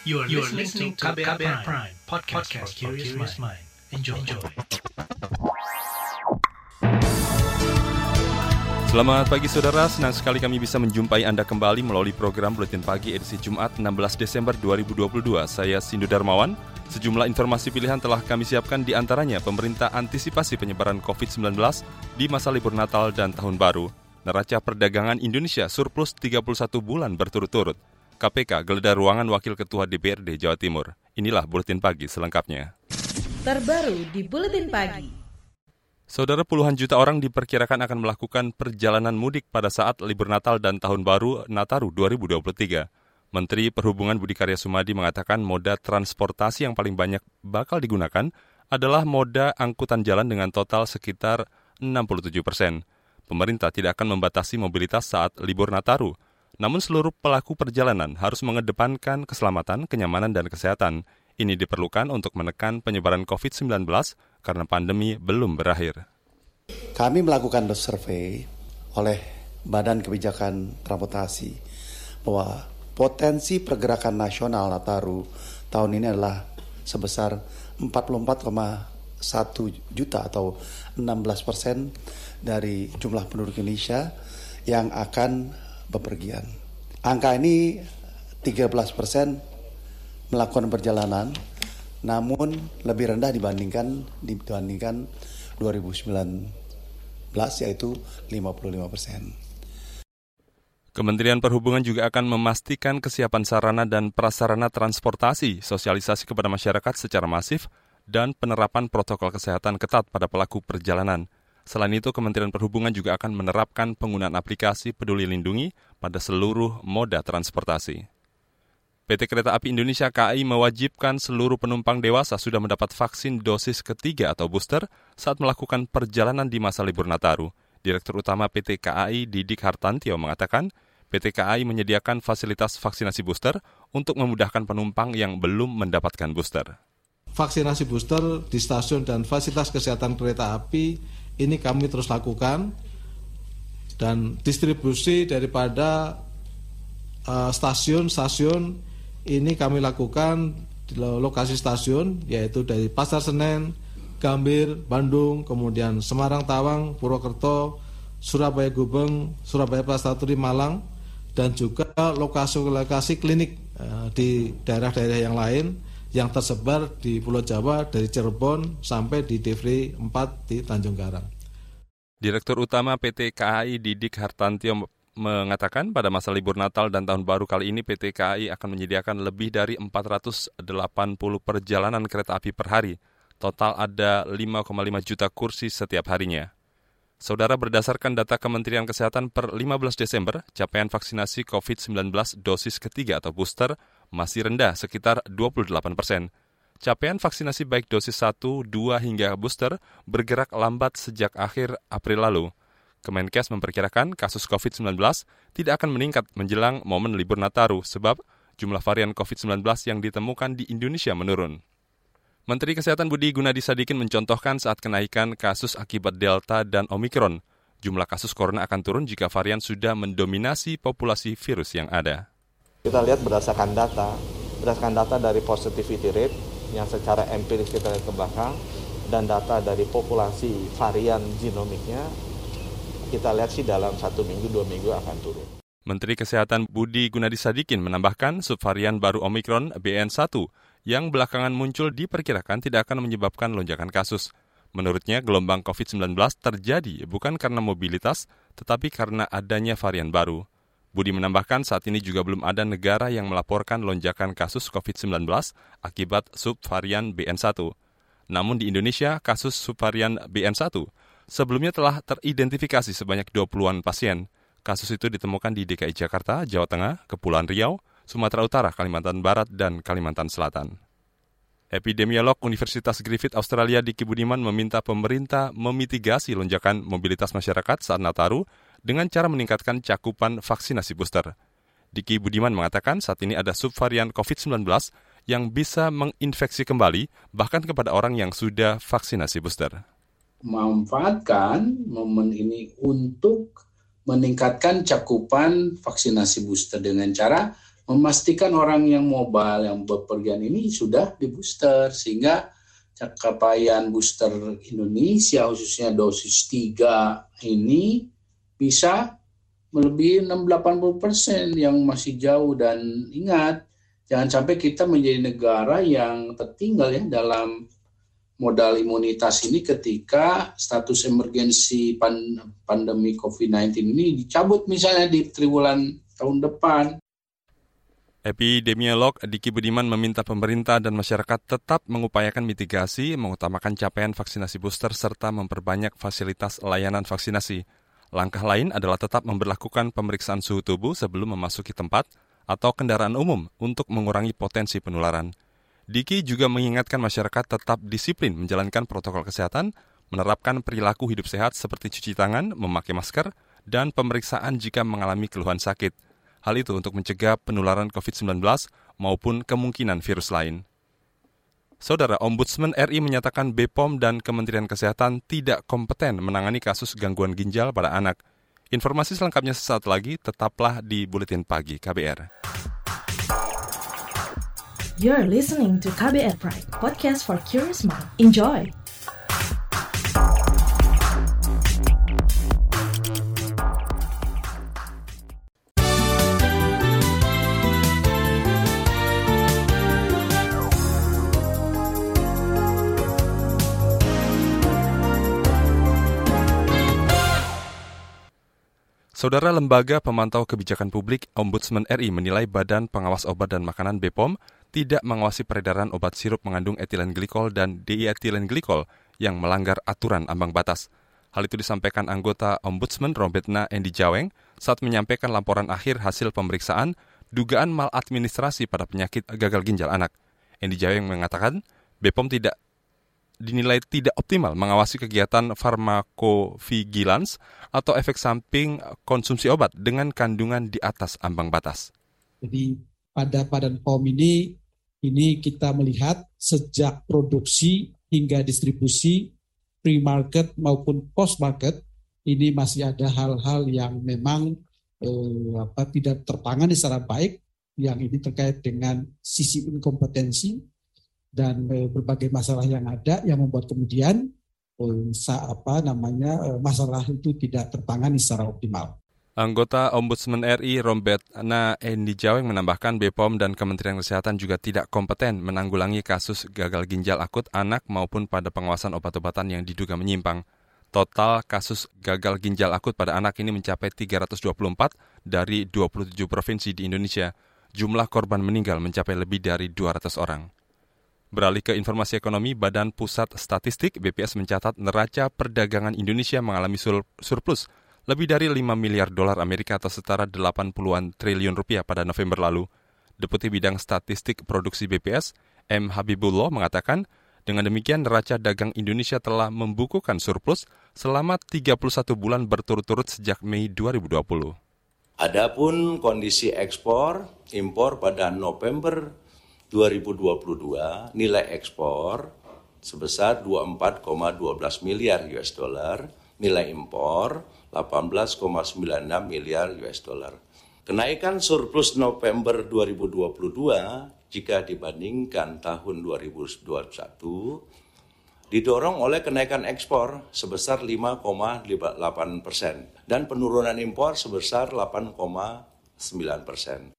You are, you are listening to KBR, Prime, Prime podcast, podcast for curious mind. Enjoy. Enjoy. Selamat pagi saudara, senang sekali kami bisa menjumpai Anda kembali melalui program Buletin Pagi edisi Jumat 16 Desember 2022. Saya Sindu Darmawan. Sejumlah informasi pilihan telah kami siapkan di antaranya pemerintah antisipasi penyebaran COVID-19 di masa libur Natal dan Tahun Baru. Neraca perdagangan Indonesia surplus 31 bulan berturut-turut. KPK geledah ruangan Wakil Ketua DPRD Jawa Timur. Inilah Buletin Pagi selengkapnya. Terbaru di Buletin Pagi. Saudara puluhan juta orang diperkirakan akan melakukan perjalanan mudik pada saat libur Natal dan Tahun Baru Nataru 2023. Menteri Perhubungan Budi Karya Sumadi mengatakan moda transportasi yang paling banyak bakal digunakan adalah moda angkutan jalan dengan total sekitar 67 persen. Pemerintah tidak akan membatasi mobilitas saat libur Nataru, namun seluruh pelaku perjalanan harus mengedepankan keselamatan, kenyamanan, dan kesehatan. Ini diperlukan untuk menekan penyebaran COVID-19 karena pandemi belum berakhir. Kami melakukan survei oleh Badan Kebijakan Transportasi bahwa potensi pergerakan nasional Nataru tahun ini adalah sebesar 44,1 juta atau 16 persen dari jumlah penduduk Indonesia yang akan bepergian. Angka ini 13 persen melakukan perjalanan, namun lebih rendah dibandingkan dibandingkan 2019 yaitu 55 persen. Kementerian Perhubungan juga akan memastikan kesiapan sarana dan prasarana transportasi, sosialisasi kepada masyarakat secara masif, dan penerapan protokol kesehatan ketat pada pelaku perjalanan. Selain itu, Kementerian Perhubungan juga akan menerapkan penggunaan aplikasi Peduli Lindungi pada seluruh moda transportasi. PT Kereta Api Indonesia KAI mewajibkan seluruh penumpang dewasa sudah mendapat vaksin dosis ketiga atau booster saat melakukan perjalanan di masa libur Nataru. Direktur Utama PT KAI Didik Hartantio mengatakan, PT KAI menyediakan fasilitas vaksinasi booster untuk memudahkan penumpang yang belum mendapatkan booster. Vaksinasi booster di stasiun dan fasilitas kesehatan kereta api ini kami terus lakukan dan distribusi daripada stasiun-stasiun uh, ini kami lakukan di lokasi stasiun yaitu dari Pasar Senen, Gambir, Bandung, kemudian Semarang, Tawang, Purwokerto, Surabaya Gubeng, Surabaya Plastaturi, Malang, dan juga lokasi-lokasi klinik uh, di daerah-daerah yang lain yang tersebar di Pulau Jawa dari Cirebon sampai di Devri 4 di Tanjung Karang. Direktur Utama PT KAI Didik Hartantio mengatakan pada masa libur Natal dan Tahun Baru kali ini PT KAI akan menyediakan lebih dari 480 perjalanan kereta api per hari. Total ada 5,5 juta kursi setiap harinya. Saudara berdasarkan data Kementerian Kesehatan per 15 Desember, capaian vaksinasi COVID-19 dosis ketiga atau booster masih rendah sekitar 28 persen. Capaian vaksinasi baik dosis 1, 2 hingga booster bergerak lambat sejak akhir April lalu. Kemenkes memperkirakan kasus COVID-19 tidak akan meningkat menjelang momen libur Nataru sebab jumlah varian COVID-19 yang ditemukan di Indonesia menurun. Menteri Kesehatan Budi Gunadi Sadikin mencontohkan saat kenaikan kasus akibat Delta dan Omikron. Jumlah kasus corona akan turun jika varian sudah mendominasi populasi virus yang ada. Kita lihat berdasarkan data, berdasarkan data dari positivity rate yang secara empiris kita lihat ke belakang dan data dari populasi varian genomiknya, kita lihat sih dalam satu minggu, dua minggu akan turun. Menteri Kesehatan Budi Gunadi Sadikin menambahkan subvarian baru Omikron BN1 yang belakangan muncul diperkirakan tidak akan menyebabkan lonjakan kasus. Menurutnya, gelombang COVID-19 terjadi bukan karena mobilitas, tetapi karena adanya varian baru. Budi menambahkan saat ini juga belum ada negara yang melaporkan lonjakan kasus COVID-19 akibat subvarian BN1. Namun di Indonesia, kasus subvarian BN1 sebelumnya telah teridentifikasi sebanyak 20-an pasien. Kasus itu ditemukan di DKI Jakarta, Jawa Tengah, Kepulauan Riau, Sumatera Utara, Kalimantan Barat, dan Kalimantan Selatan. Epidemiolog Universitas Griffith Australia Diki Budiman meminta pemerintah memitigasi lonjakan mobilitas masyarakat saat Nataru dengan cara meningkatkan cakupan vaksinasi booster. Diki Budiman mengatakan saat ini ada subvarian COVID-19 yang bisa menginfeksi kembali bahkan kepada orang yang sudah vaksinasi booster. Memanfaatkan momen ini untuk meningkatkan cakupan vaksinasi booster dengan cara memastikan orang yang mobile yang bepergian ini sudah di booster sehingga capaian booster Indonesia khususnya dosis 3 ini bisa melebihi 6-80 persen yang masih jauh dan ingat jangan sampai kita menjadi negara yang tertinggal ya dalam modal imunitas ini ketika status emergensi pandemi COVID-19 ini dicabut misalnya di triwulan tahun depan. Epidemiolog Diki Budiman meminta pemerintah dan masyarakat tetap mengupayakan mitigasi, mengutamakan capaian vaksinasi booster, serta memperbanyak fasilitas layanan vaksinasi. Langkah lain adalah tetap memperlakukan pemeriksaan suhu tubuh sebelum memasuki tempat atau kendaraan umum untuk mengurangi potensi penularan. Diki juga mengingatkan masyarakat tetap disiplin menjalankan protokol kesehatan, menerapkan perilaku hidup sehat seperti cuci tangan, memakai masker, dan pemeriksaan jika mengalami keluhan sakit – Hal itu untuk mencegah penularan COVID-19 maupun kemungkinan virus lain. Saudara Ombudsman RI menyatakan BPOM dan Kementerian Kesehatan tidak kompeten menangani kasus gangguan ginjal pada anak. Informasi selengkapnya sesaat lagi, tetaplah di Buletin Pagi KBR. You're listening to KBR Pride, podcast for curious mind. Enjoy! Saudara Lembaga Pemantau Kebijakan Publik Ombudsman RI menilai Badan Pengawas Obat dan Makanan BPOM tidak mengawasi peredaran obat sirup mengandung etilen glikol dan dietilen glikol yang melanggar aturan ambang batas. Hal itu disampaikan anggota Ombudsman Robetna Endi Jaweng saat menyampaikan laporan akhir hasil pemeriksaan dugaan maladministrasi pada penyakit gagal ginjal anak. Endi Jaweng mengatakan BPOM tidak dinilai tidak optimal mengawasi kegiatan farmakovigilans atau efek samping konsumsi obat dengan kandungan di atas ambang batas. Jadi pada Badan POM ini ini kita melihat sejak produksi hingga distribusi pre-market maupun post-market ini masih ada hal-hal yang memang eh, apa, tidak tertangani secara baik yang ini terkait dengan sisi inkompetensi dan eh, berbagai masalah yang ada yang membuat kemudian eh, apa namanya eh, masalah itu tidak tertangani secara optimal. Anggota Ombudsman RI Rombet Na Endi Jaweng menambahkan BPOM dan Kementerian Kesehatan juga tidak kompeten menanggulangi kasus gagal ginjal akut anak maupun pada pengawasan obat-obatan yang diduga menyimpang. Total kasus gagal ginjal akut pada anak ini mencapai 324 dari 27 provinsi di Indonesia. Jumlah korban meninggal mencapai lebih dari 200 orang. Beralih ke informasi ekonomi, Badan Pusat Statistik BPS mencatat neraca perdagangan Indonesia mengalami surplus lebih dari 5 miliar dolar Amerika atau setara 80-an triliun rupiah pada November lalu. Deputi Bidang Statistik Produksi BPS, M. Habibullah mengatakan, dengan demikian neraca dagang Indonesia telah membukukan surplus selama 31 bulan berturut-turut sejak Mei 2020. Adapun kondisi ekspor, impor pada November 2022 nilai ekspor sebesar 24,12 miliar US dollar, nilai impor 18,96 miliar US dollar. Kenaikan surplus November 2022 jika dibandingkan tahun 2021 didorong oleh kenaikan ekspor sebesar 5,8 persen dan penurunan impor sebesar 8,9 persen.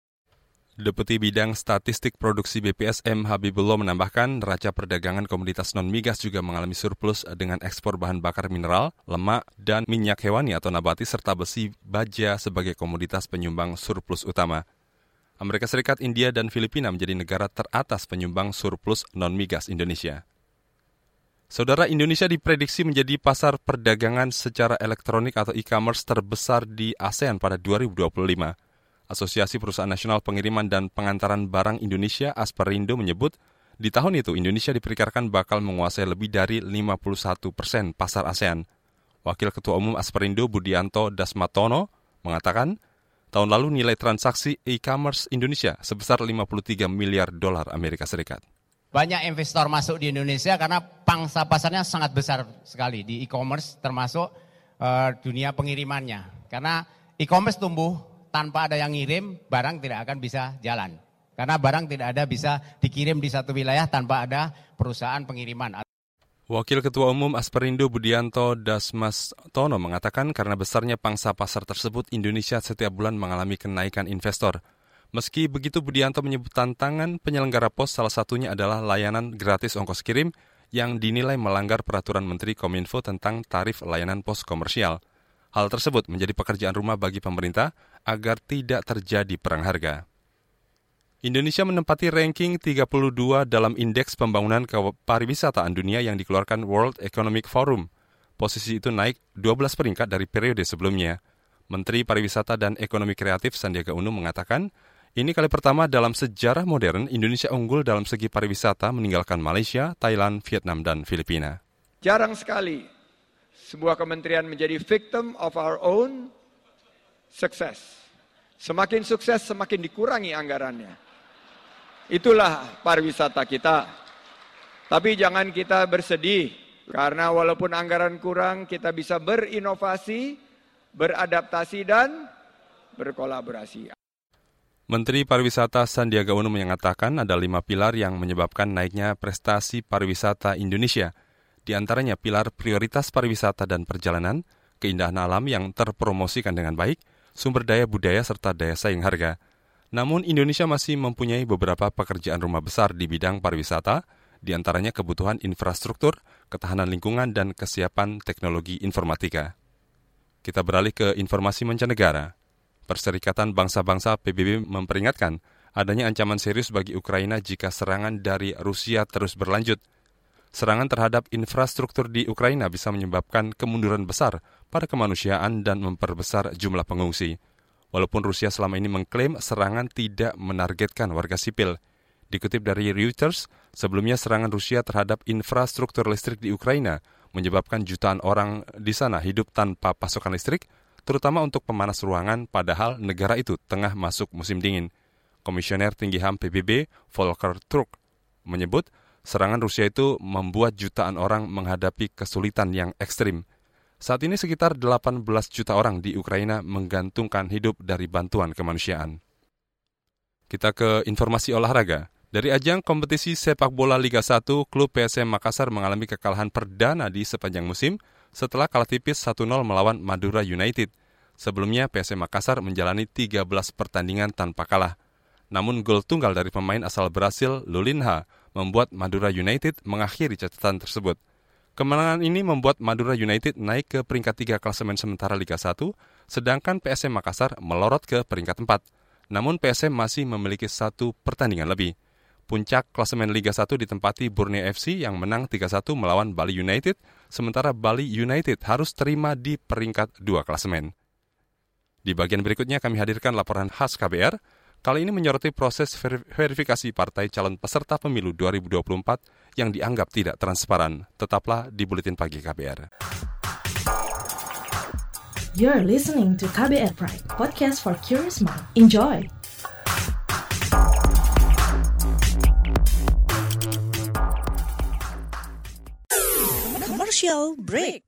Deputi Bidang Statistik Produksi BPS M. Habibullah menambahkan neraca perdagangan komoditas non-migas juga mengalami surplus dengan ekspor bahan bakar mineral, lemak, dan minyak hewani atau nabati serta besi baja sebagai komoditas penyumbang surplus utama. Amerika Serikat, India, dan Filipina menjadi negara teratas penyumbang surplus non-migas Indonesia. Saudara Indonesia diprediksi menjadi pasar perdagangan secara elektronik atau e-commerce terbesar di ASEAN pada 2025. Asosiasi Perusahaan Nasional Pengiriman dan Pengantaran Barang Indonesia Asperindo menyebut di tahun itu Indonesia diperkirakan bakal menguasai lebih dari 51 persen pasar ASEAN. Wakil Ketua Umum Asperindo Budianto Dasmatono mengatakan tahun lalu nilai transaksi e-commerce Indonesia sebesar 53 miliar dolar Amerika Serikat. Banyak investor masuk di Indonesia karena pangsa pasarnya sangat besar sekali di e-commerce termasuk uh, dunia pengirimannya. Karena e-commerce tumbuh tanpa ada yang ngirim, barang tidak akan bisa jalan. Karena barang tidak ada bisa dikirim di satu wilayah tanpa ada perusahaan pengiriman. Wakil Ketua Umum Asperindo Budianto Dasmas Tono mengatakan karena besarnya pangsa pasar tersebut, Indonesia setiap bulan mengalami kenaikan investor. Meski begitu, Budianto menyebut tantangan penyelenggara pos salah satunya adalah layanan gratis ongkos kirim yang dinilai melanggar peraturan Menteri Kominfo tentang tarif layanan pos komersial. Hal tersebut menjadi pekerjaan rumah bagi pemerintah agar tidak terjadi perang harga. Indonesia menempati ranking 32 dalam Indeks Pembangunan Pariwisataan Dunia yang dikeluarkan World Economic Forum. Posisi itu naik 12 peringkat dari periode sebelumnya. Menteri Pariwisata dan Ekonomi Kreatif Sandiaga Uno mengatakan, ini kali pertama dalam sejarah modern Indonesia unggul dalam segi pariwisata meninggalkan Malaysia, Thailand, Vietnam, dan Filipina. Jarang sekali sebuah kementerian menjadi victim of our own success. Semakin sukses, semakin dikurangi anggarannya. Itulah pariwisata kita. Tapi jangan kita bersedih karena walaupun anggaran kurang kita bisa berinovasi, beradaptasi dan berkolaborasi. Menteri Pariwisata Sandiaga Uno mengatakan ada lima pilar yang menyebabkan naiknya prestasi pariwisata Indonesia. Di antaranya pilar prioritas pariwisata dan perjalanan, keindahan alam yang terpromosikan dengan baik, sumber daya budaya serta daya saing harga. Namun Indonesia masih mempunyai beberapa pekerjaan rumah besar di bidang pariwisata, di antaranya kebutuhan infrastruktur, ketahanan lingkungan, dan kesiapan teknologi informatika. Kita beralih ke informasi mancanegara. Perserikatan Bangsa-Bangsa PBB memperingatkan adanya ancaman serius bagi Ukraina jika serangan dari Rusia terus berlanjut. Serangan terhadap infrastruktur di Ukraina bisa menyebabkan kemunduran besar pada kemanusiaan dan memperbesar jumlah pengungsi. Walaupun Rusia selama ini mengklaim serangan tidak menargetkan warga sipil. Dikutip dari Reuters, sebelumnya serangan Rusia terhadap infrastruktur listrik di Ukraina menyebabkan jutaan orang di sana hidup tanpa pasokan listrik, terutama untuk pemanas ruangan padahal negara itu tengah masuk musim dingin. Komisioner Tinggi HAM PBB, Volker Turk, menyebut serangan Rusia itu membuat jutaan orang menghadapi kesulitan yang ekstrim. Saat ini sekitar 18 juta orang di Ukraina menggantungkan hidup dari bantuan kemanusiaan. Kita ke informasi olahraga. Dari ajang kompetisi sepak bola Liga 1, klub PSM Makassar mengalami kekalahan perdana di sepanjang musim setelah kalah tipis 1-0 melawan Madura United. Sebelumnya PSM Makassar menjalani 13 pertandingan tanpa kalah. Namun gol tunggal dari pemain asal Brasil, Lulinha, membuat Madura United mengakhiri catatan tersebut. Kemenangan ini membuat Madura United naik ke peringkat 3 klasemen sementara Liga 1, sedangkan PSM Makassar melorot ke peringkat 4. Namun PSM masih memiliki satu pertandingan lebih. Puncak klasemen Liga 1 ditempati Borneo FC yang menang 3-1 melawan Bali United, sementara Bali United harus terima di peringkat 2 klasemen. Di bagian berikutnya kami hadirkan laporan khas KBR, kali ini menyoroti proses verifikasi partai calon peserta pemilu 2024 yang dianggap tidak transparan. Tetaplah di Buletin Pagi KBR. You're listening to KBR Pride, podcast for curious mind. Enjoy! Commercial break.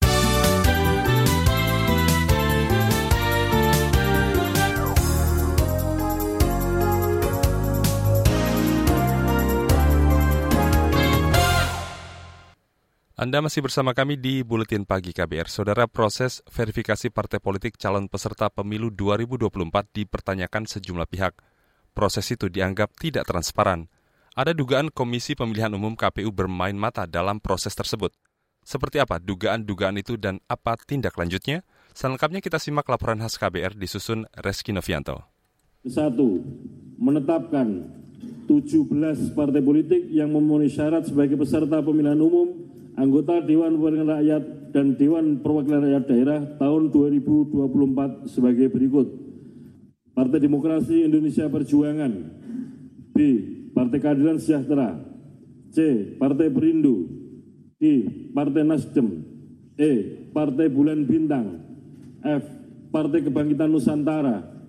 Anda masih bersama kami di Buletin Pagi KBR. Saudara, proses verifikasi partai politik calon peserta pemilu 2024 dipertanyakan sejumlah pihak. Proses itu dianggap tidak transparan. Ada dugaan Komisi Pemilihan Umum KPU bermain mata dalam proses tersebut. Seperti apa dugaan-dugaan itu dan apa tindak lanjutnya? Selengkapnya kita simak laporan khas KBR disusun Reski Novianto. Satu, menetapkan 17 partai politik yang memenuhi syarat sebagai peserta pemilihan umum anggota Dewan Perwakilan Rakyat dan Dewan Perwakilan Rakyat Daerah tahun 2024 sebagai berikut. Partai Demokrasi Indonesia Perjuangan. B. Partai Keadilan Sejahtera. C. Partai Perindo. D. Partai Nasdem. E. Partai Bulan Bintang. F. Partai Kebangkitan Nusantara.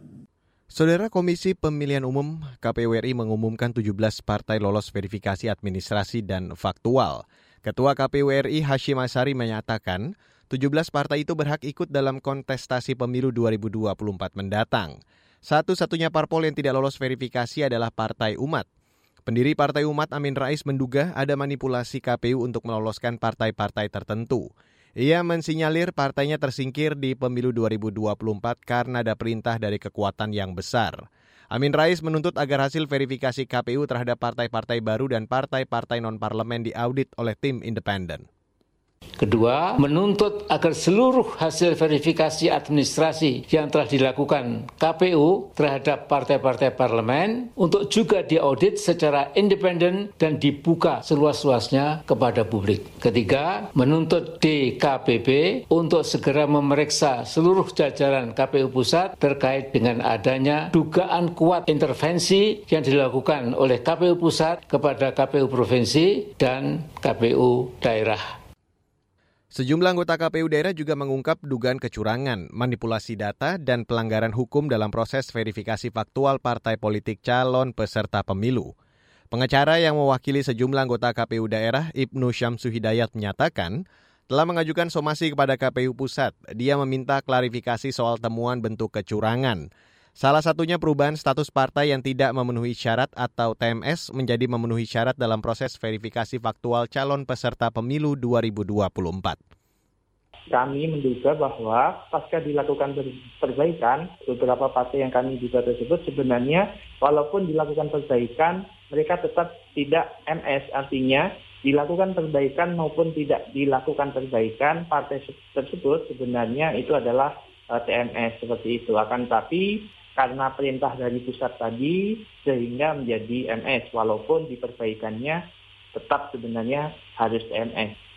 Saudara Komisi Pemilihan Umum KPU RI mengumumkan 17 partai lolos verifikasi administrasi dan faktual. Ketua KPU RI Hashim Asari menyatakan, 17 partai itu berhak ikut dalam kontestasi pemilu 2024 mendatang. Satu-satunya parpol yang tidak lolos verifikasi adalah Partai Umat. Pendiri Partai Umat Amin Rais menduga ada manipulasi KPU untuk meloloskan partai-partai tertentu. Ia mensinyalir partainya tersingkir di pemilu 2024 karena ada perintah dari kekuatan yang besar. Amin Rais menuntut agar hasil verifikasi KPU terhadap partai-partai baru dan partai-partai non-parlemen diaudit oleh tim independen. Kedua, menuntut agar seluruh hasil verifikasi administrasi yang telah dilakukan KPU terhadap partai-partai parlemen untuk juga diaudit secara independen dan dibuka seluas-luasnya kepada publik. Ketiga, menuntut DKPP untuk segera memeriksa seluruh jajaran KPU pusat terkait dengan adanya dugaan kuat intervensi yang dilakukan oleh KPU pusat kepada KPU provinsi dan KPU daerah. Sejumlah anggota KPU daerah juga mengungkap dugaan kecurangan, manipulasi data, dan pelanggaran hukum dalam proses verifikasi faktual partai politik calon peserta pemilu. Pengacara yang mewakili sejumlah anggota KPU daerah, Ibnu Syamsu Hidayat menyatakan, telah mengajukan somasi kepada KPU Pusat. Dia meminta klarifikasi soal temuan bentuk kecurangan. Salah satunya perubahan status partai yang tidak memenuhi syarat atau TMS menjadi memenuhi syarat dalam proses verifikasi faktual calon peserta pemilu 2024 kami menduga bahwa pasca dilakukan perbaikan, beberapa partai yang kami duga tersebut sebenarnya walaupun dilakukan perbaikan, mereka tetap tidak MS, artinya dilakukan perbaikan maupun tidak dilakukan perbaikan, partai tersebut sebenarnya itu adalah eh, TMS seperti itu. Akan tapi karena perintah dari pusat tadi sehingga menjadi MS walaupun diperbaikannya tetap sebenarnya harus TMS.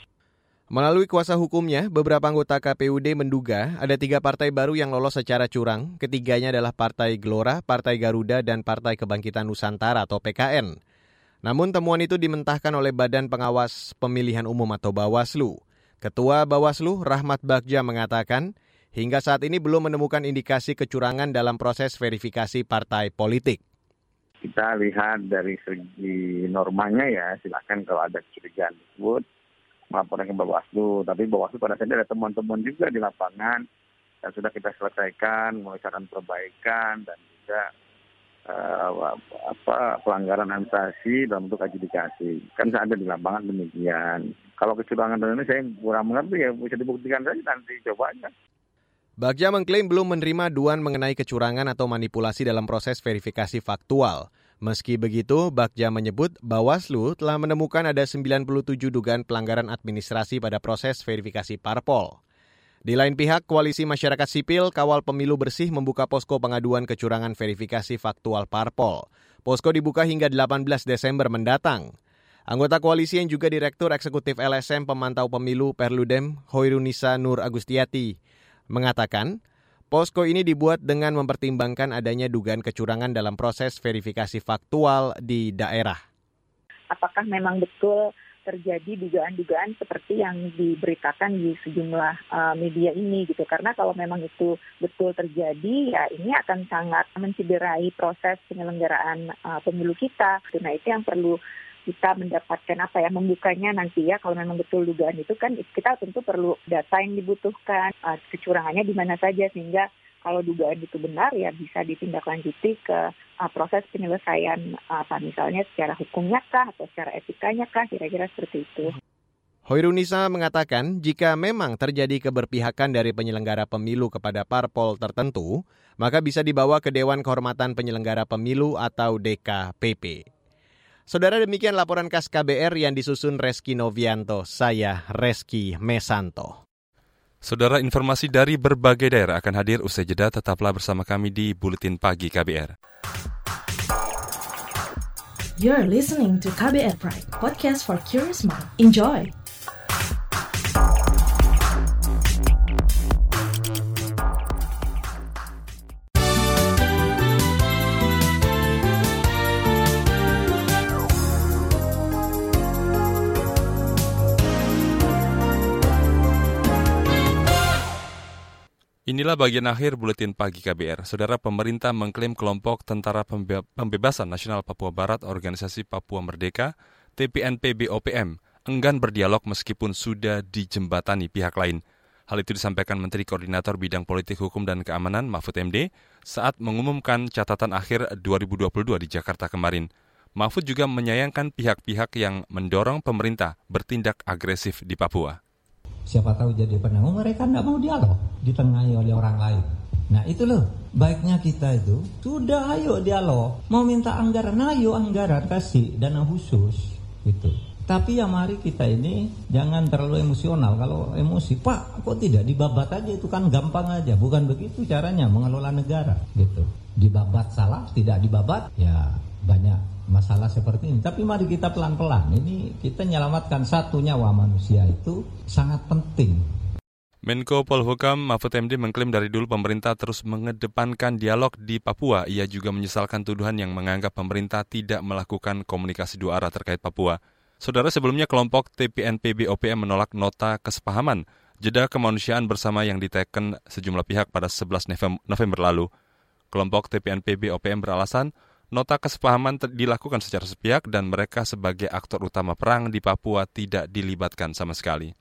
Melalui kuasa hukumnya, beberapa anggota KPUD menduga ada tiga partai baru yang lolos secara curang. Ketiganya adalah Partai Gelora, Partai Garuda, dan Partai Kebangkitan Nusantara atau PKN. Namun temuan itu dimentahkan oleh Badan Pengawas Pemilihan Umum atau Bawaslu. Ketua Bawaslu, Rahmat Bagja, mengatakan, hingga saat ini belum menemukan indikasi kecurangan dalam proses verifikasi partai politik. Kita lihat dari segi normanya ya, silakan kalau ada kecurigaan tersebut, melaporkan ke Bawaslu. Tapi Bawaslu pada saat ada temuan-temuan juga di lapangan yang sudah kita selesaikan, mengusahakan perbaikan dan juga uh, apa pelanggaran administrasi dalam bentuk adjudikasi. Kan ada di lapangan demikian. Kalau kecurangan dan ini saya kurang mengerti ya bisa dibuktikan saja nanti coba aja. Bagja mengklaim belum menerima aduan mengenai kecurangan atau manipulasi dalam proses verifikasi faktual. Meski begitu, Bagja menyebut Bawaslu telah menemukan ada 97 dugaan pelanggaran administrasi pada proses verifikasi parpol. Di lain pihak, Koalisi Masyarakat Sipil Kawal Pemilu Bersih membuka posko pengaduan kecurangan verifikasi faktual parpol. Posko dibuka hingga 18 Desember mendatang. Anggota koalisi yang juga Direktur Eksekutif LSM Pemantau Pemilu Perludem, Hoirunisa Nur Agustiati, mengatakan Posko ini dibuat dengan mempertimbangkan adanya dugaan kecurangan dalam proses verifikasi faktual di daerah. Apakah memang betul terjadi dugaan-dugaan seperti yang diberitakan di sejumlah uh, media ini gitu karena kalau memang itu betul terjadi ya ini akan sangat mencederai proses penyelenggaraan uh, pemilu kita. Nah itu yang perlu kita mendapatkan apa ya membukanya nanti ya kalau memang betul dugaan itu kan kita tentu perlu data yang dibutuhkan uh, kecurangannya di mana saja sehingga kalau dugaan itu benar ya bisa ditindaklanjuti ke uh, proses penyelesaian uh, apa misalnya secara hukumnya kah atau secara etikanya kah kira-kira seperti itu. Hoirunisa mengatakan jika memang terjadi keberpihakan dari penyelenggara pemilu kepada parpol tertentu, maka bisa dibawa ke Dewan Kehormatan Penyelenggara Pemilu atau DKPP. Saudara demikian laporan khas KBR yang disusun Reski Novianto, saya Reski Mesanto. Saudara informasi dari berbagai daerah akan hadir usai jeda tetaplah bersama kami di Buletin Pagi KBR. You're listening to KBR Pride, podcast for curious mind. Enjoy! Inilah bagian akhir buletin pagi KBR. Saudara pemerintah mengklaim kelompok Tentara Pembe Pembebasan Nasional Papua Barat Organisasi Papua Merdeka TPNPB OPM enggan berdialog meskipun sudah dijembatani pihak lain. Hal itu disampaikan Menteri Koordinator Bidang Politik Hukum dan Keamanan Mahfud MD saat mengumumkan catatan akhir 2022 di Jakarta kemarin. Mahfud juga menyayangkan pihak-pihak yang mendorong pemerintah bertindak agresif di Papua siapa tahu jadi penanggung mereka tidak mau dialog. Ditengahi oleh orang lain. Nah itu loh. Baiknya kita itu sudah ayo dialog. Mau minta anggaran ayo anggaran kasih dana khusus itu tapi ya mari kita ini jangan terlalu emosional. Kalau emosi pak kok tidak? Dibabat aja itu kan gampang aja. Bukan begitu caranya mengelola negara gitu. Dibabat salah tidak dibabat ya banyak masalah seperti ini. Tapi mari kita pelan-pelan. Ini kita menyelamatkan satu nyawa manusia itu sangat penting. Menko Polhukam Mahfud MD mengklaim dari dulu pemerintah terus mengedepankan dialog di Papua. Ia juga menyesalkan tuduhan yang menganggap pemerintah tidak melakukan komunikasi dua arah terkait Papua. Saudara sebelumnya kelompok TPNPB OPM menolak nota kesepahaman jeda kemanusiaan bersama yang diteken sejumlah pihak pada 11 November lalu. Kelompok TPNPB OPM beralasan Nota kesepahaman dilakukan secara sepihak dan mereka sebagai aktor utama perang di Papua tidak dilibatkan sama sekali.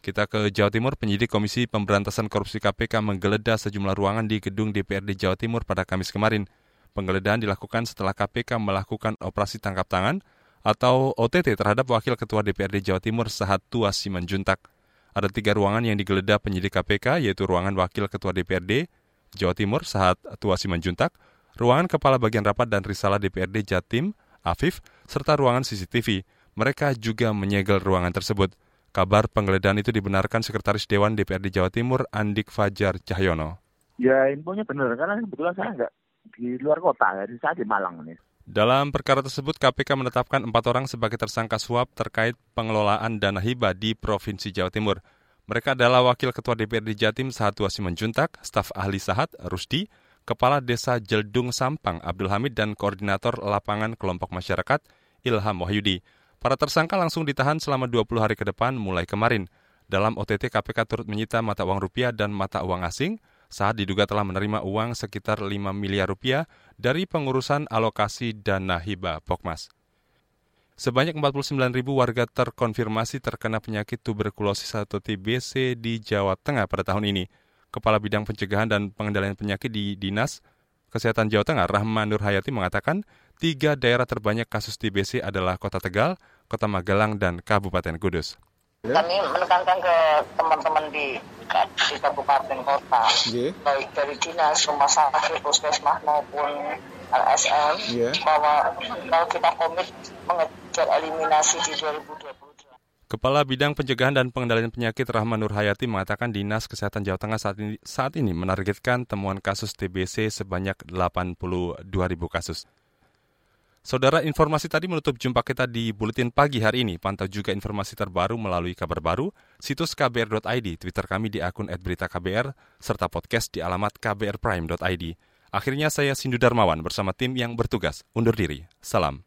Kita ke Jawa Timur, penyidik Komisi Pemberantasan Korupsi KPK menggeledah sejumlah ruangan di gedung DPRD Jawa Timur pada Kamis kemarin. Penggeledahan dilakukan setelah KPK melakukan operasi tangkap tangan atau OTT terhadap Wakil Ketua DPRD Jawa Timur Sahat Tua Simanjuntak. Ada tiga ruangan yang digeledah penyidik KPK, yaitu ruangan Wakil Ketua DPRD Jawa Timur Sahat Tua Simanjuntak, ruangan Kepala Bagian Rapat dan Risalah DPRD Jatim, Afif, serta ruangan CCTV. Mereka juga menyegel ruangan tersebut. Kabar penggeledahan itu dibenarkan Sekretaris Dewan DPRD Jawa Timur, Andik Fajar Cahyono. Ya infonya benar, karena kebetulan saya nggak di luar kota, jadi saya di Malang nih. Dalam perkara tersebut, KPK menetapkan empat orang sebagai tersangka suap terkait pengelolaan dana hibah di Provinsi Jawa Timur. Mereka adalah Wakil Ketua DPRD Jatim Sahat Wasiman Juntak, staf ahli Sahat, Rusdi, Kepala Desa Jeldung Sampang Abdul Hamid dan Koordinator Lapangan Kelompok Masyarakat Ilham Wahyudi. Para tersangka langsung ditahan selama 20 hari ke depan mulai kemarin. Dalam OTT KPK turut menyita mata uang rupiah dan mata uang asing saat diduga telah menerima uang sekitar 5 miliar rupiah dari pengurusan alokasi dana hibah Pokmas. Sebanyak 49 ribu warga terkonfirmasi terkena penyakit tuberkulosis atau TBC di Jawa Tengah pada tahun ini. Kepala Bidang Pencegahan dan Pengendalian Penyakit di Dinas Kesehatan Jawa Tengah, Rahman Nur Hayati mengatakan, tiga daerah terbanyak kasus TBC adalah Kota Tegal, Kota Magelang, dan Kabupaten Kudus. Kami menekankan ke teman-teman di, di kabupaten kota, yeah. baik dari dinas, rumah sakit, puskesmas maupun LSM, yeah. bahwa kalau kita komit mengejar eliminasi di 2020. Kepala Bidang Pencegahan dan Pengendalian Penyakit Rahman Nur Hayati mengatakan Dinas Kesehatan Jawa Tengah saat ini, saat ini menargetkan temuan kasus TBC sebanyak 82 ribu kasus. Saudara, informasi tadi menutup jumpa kita di Buletin Pagi hari ini. Pantau juga informasi terbaru melalui kabar baru, situs kbr.id, Twitter kami di akun @beritaKBR, serta podcast di alamat kbrprime.id. Akhirnya saya Sindu Darmawan bersama tim yang bertugas. Undur diri. Salam.